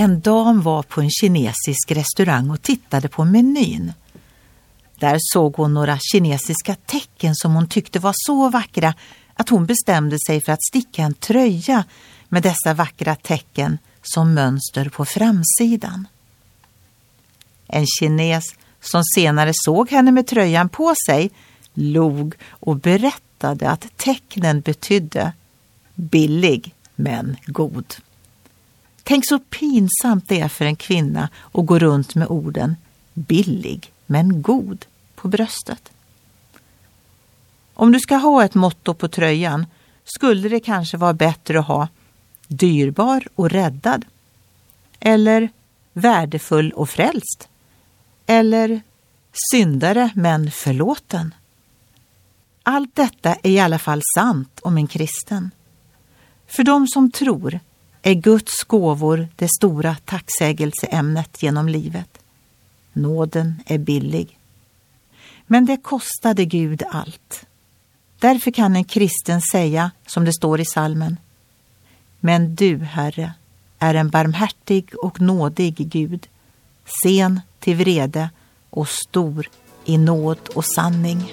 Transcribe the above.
En dam var på en kinesisk restaurang och tittade på menyn. Där såg hon några kinesiska tecken som hon tyckte var så vackra att hon bestämde sig för att sticka en tröja med dessa vackra tecken som mönster på framsidan. En kines som senare såg henne med tröjan på sig log och berättade att tecknen betydde billig men god. Tänk så pinsamt det är för en kvinna att gå runt med orden billig men god på bröstet. Om du ska ha ett motto på tröjan skulle det kanske vara bättre att ha dyrbar och räddad. Eller värdefull och frälst. Eller syndare men förlåten. Allt detta är i alla fall sant om en kristen. För de som tror är Guds gåvor det stora tacksägelseämnet genom livet. Nåden är billig. Men det kostade Gud allt. Därför kan en kristen säga, som det står i salmen, Men du, Herre, är en barmhärtig och nådig Gud, sen till vrede och stor i nåd och sanning.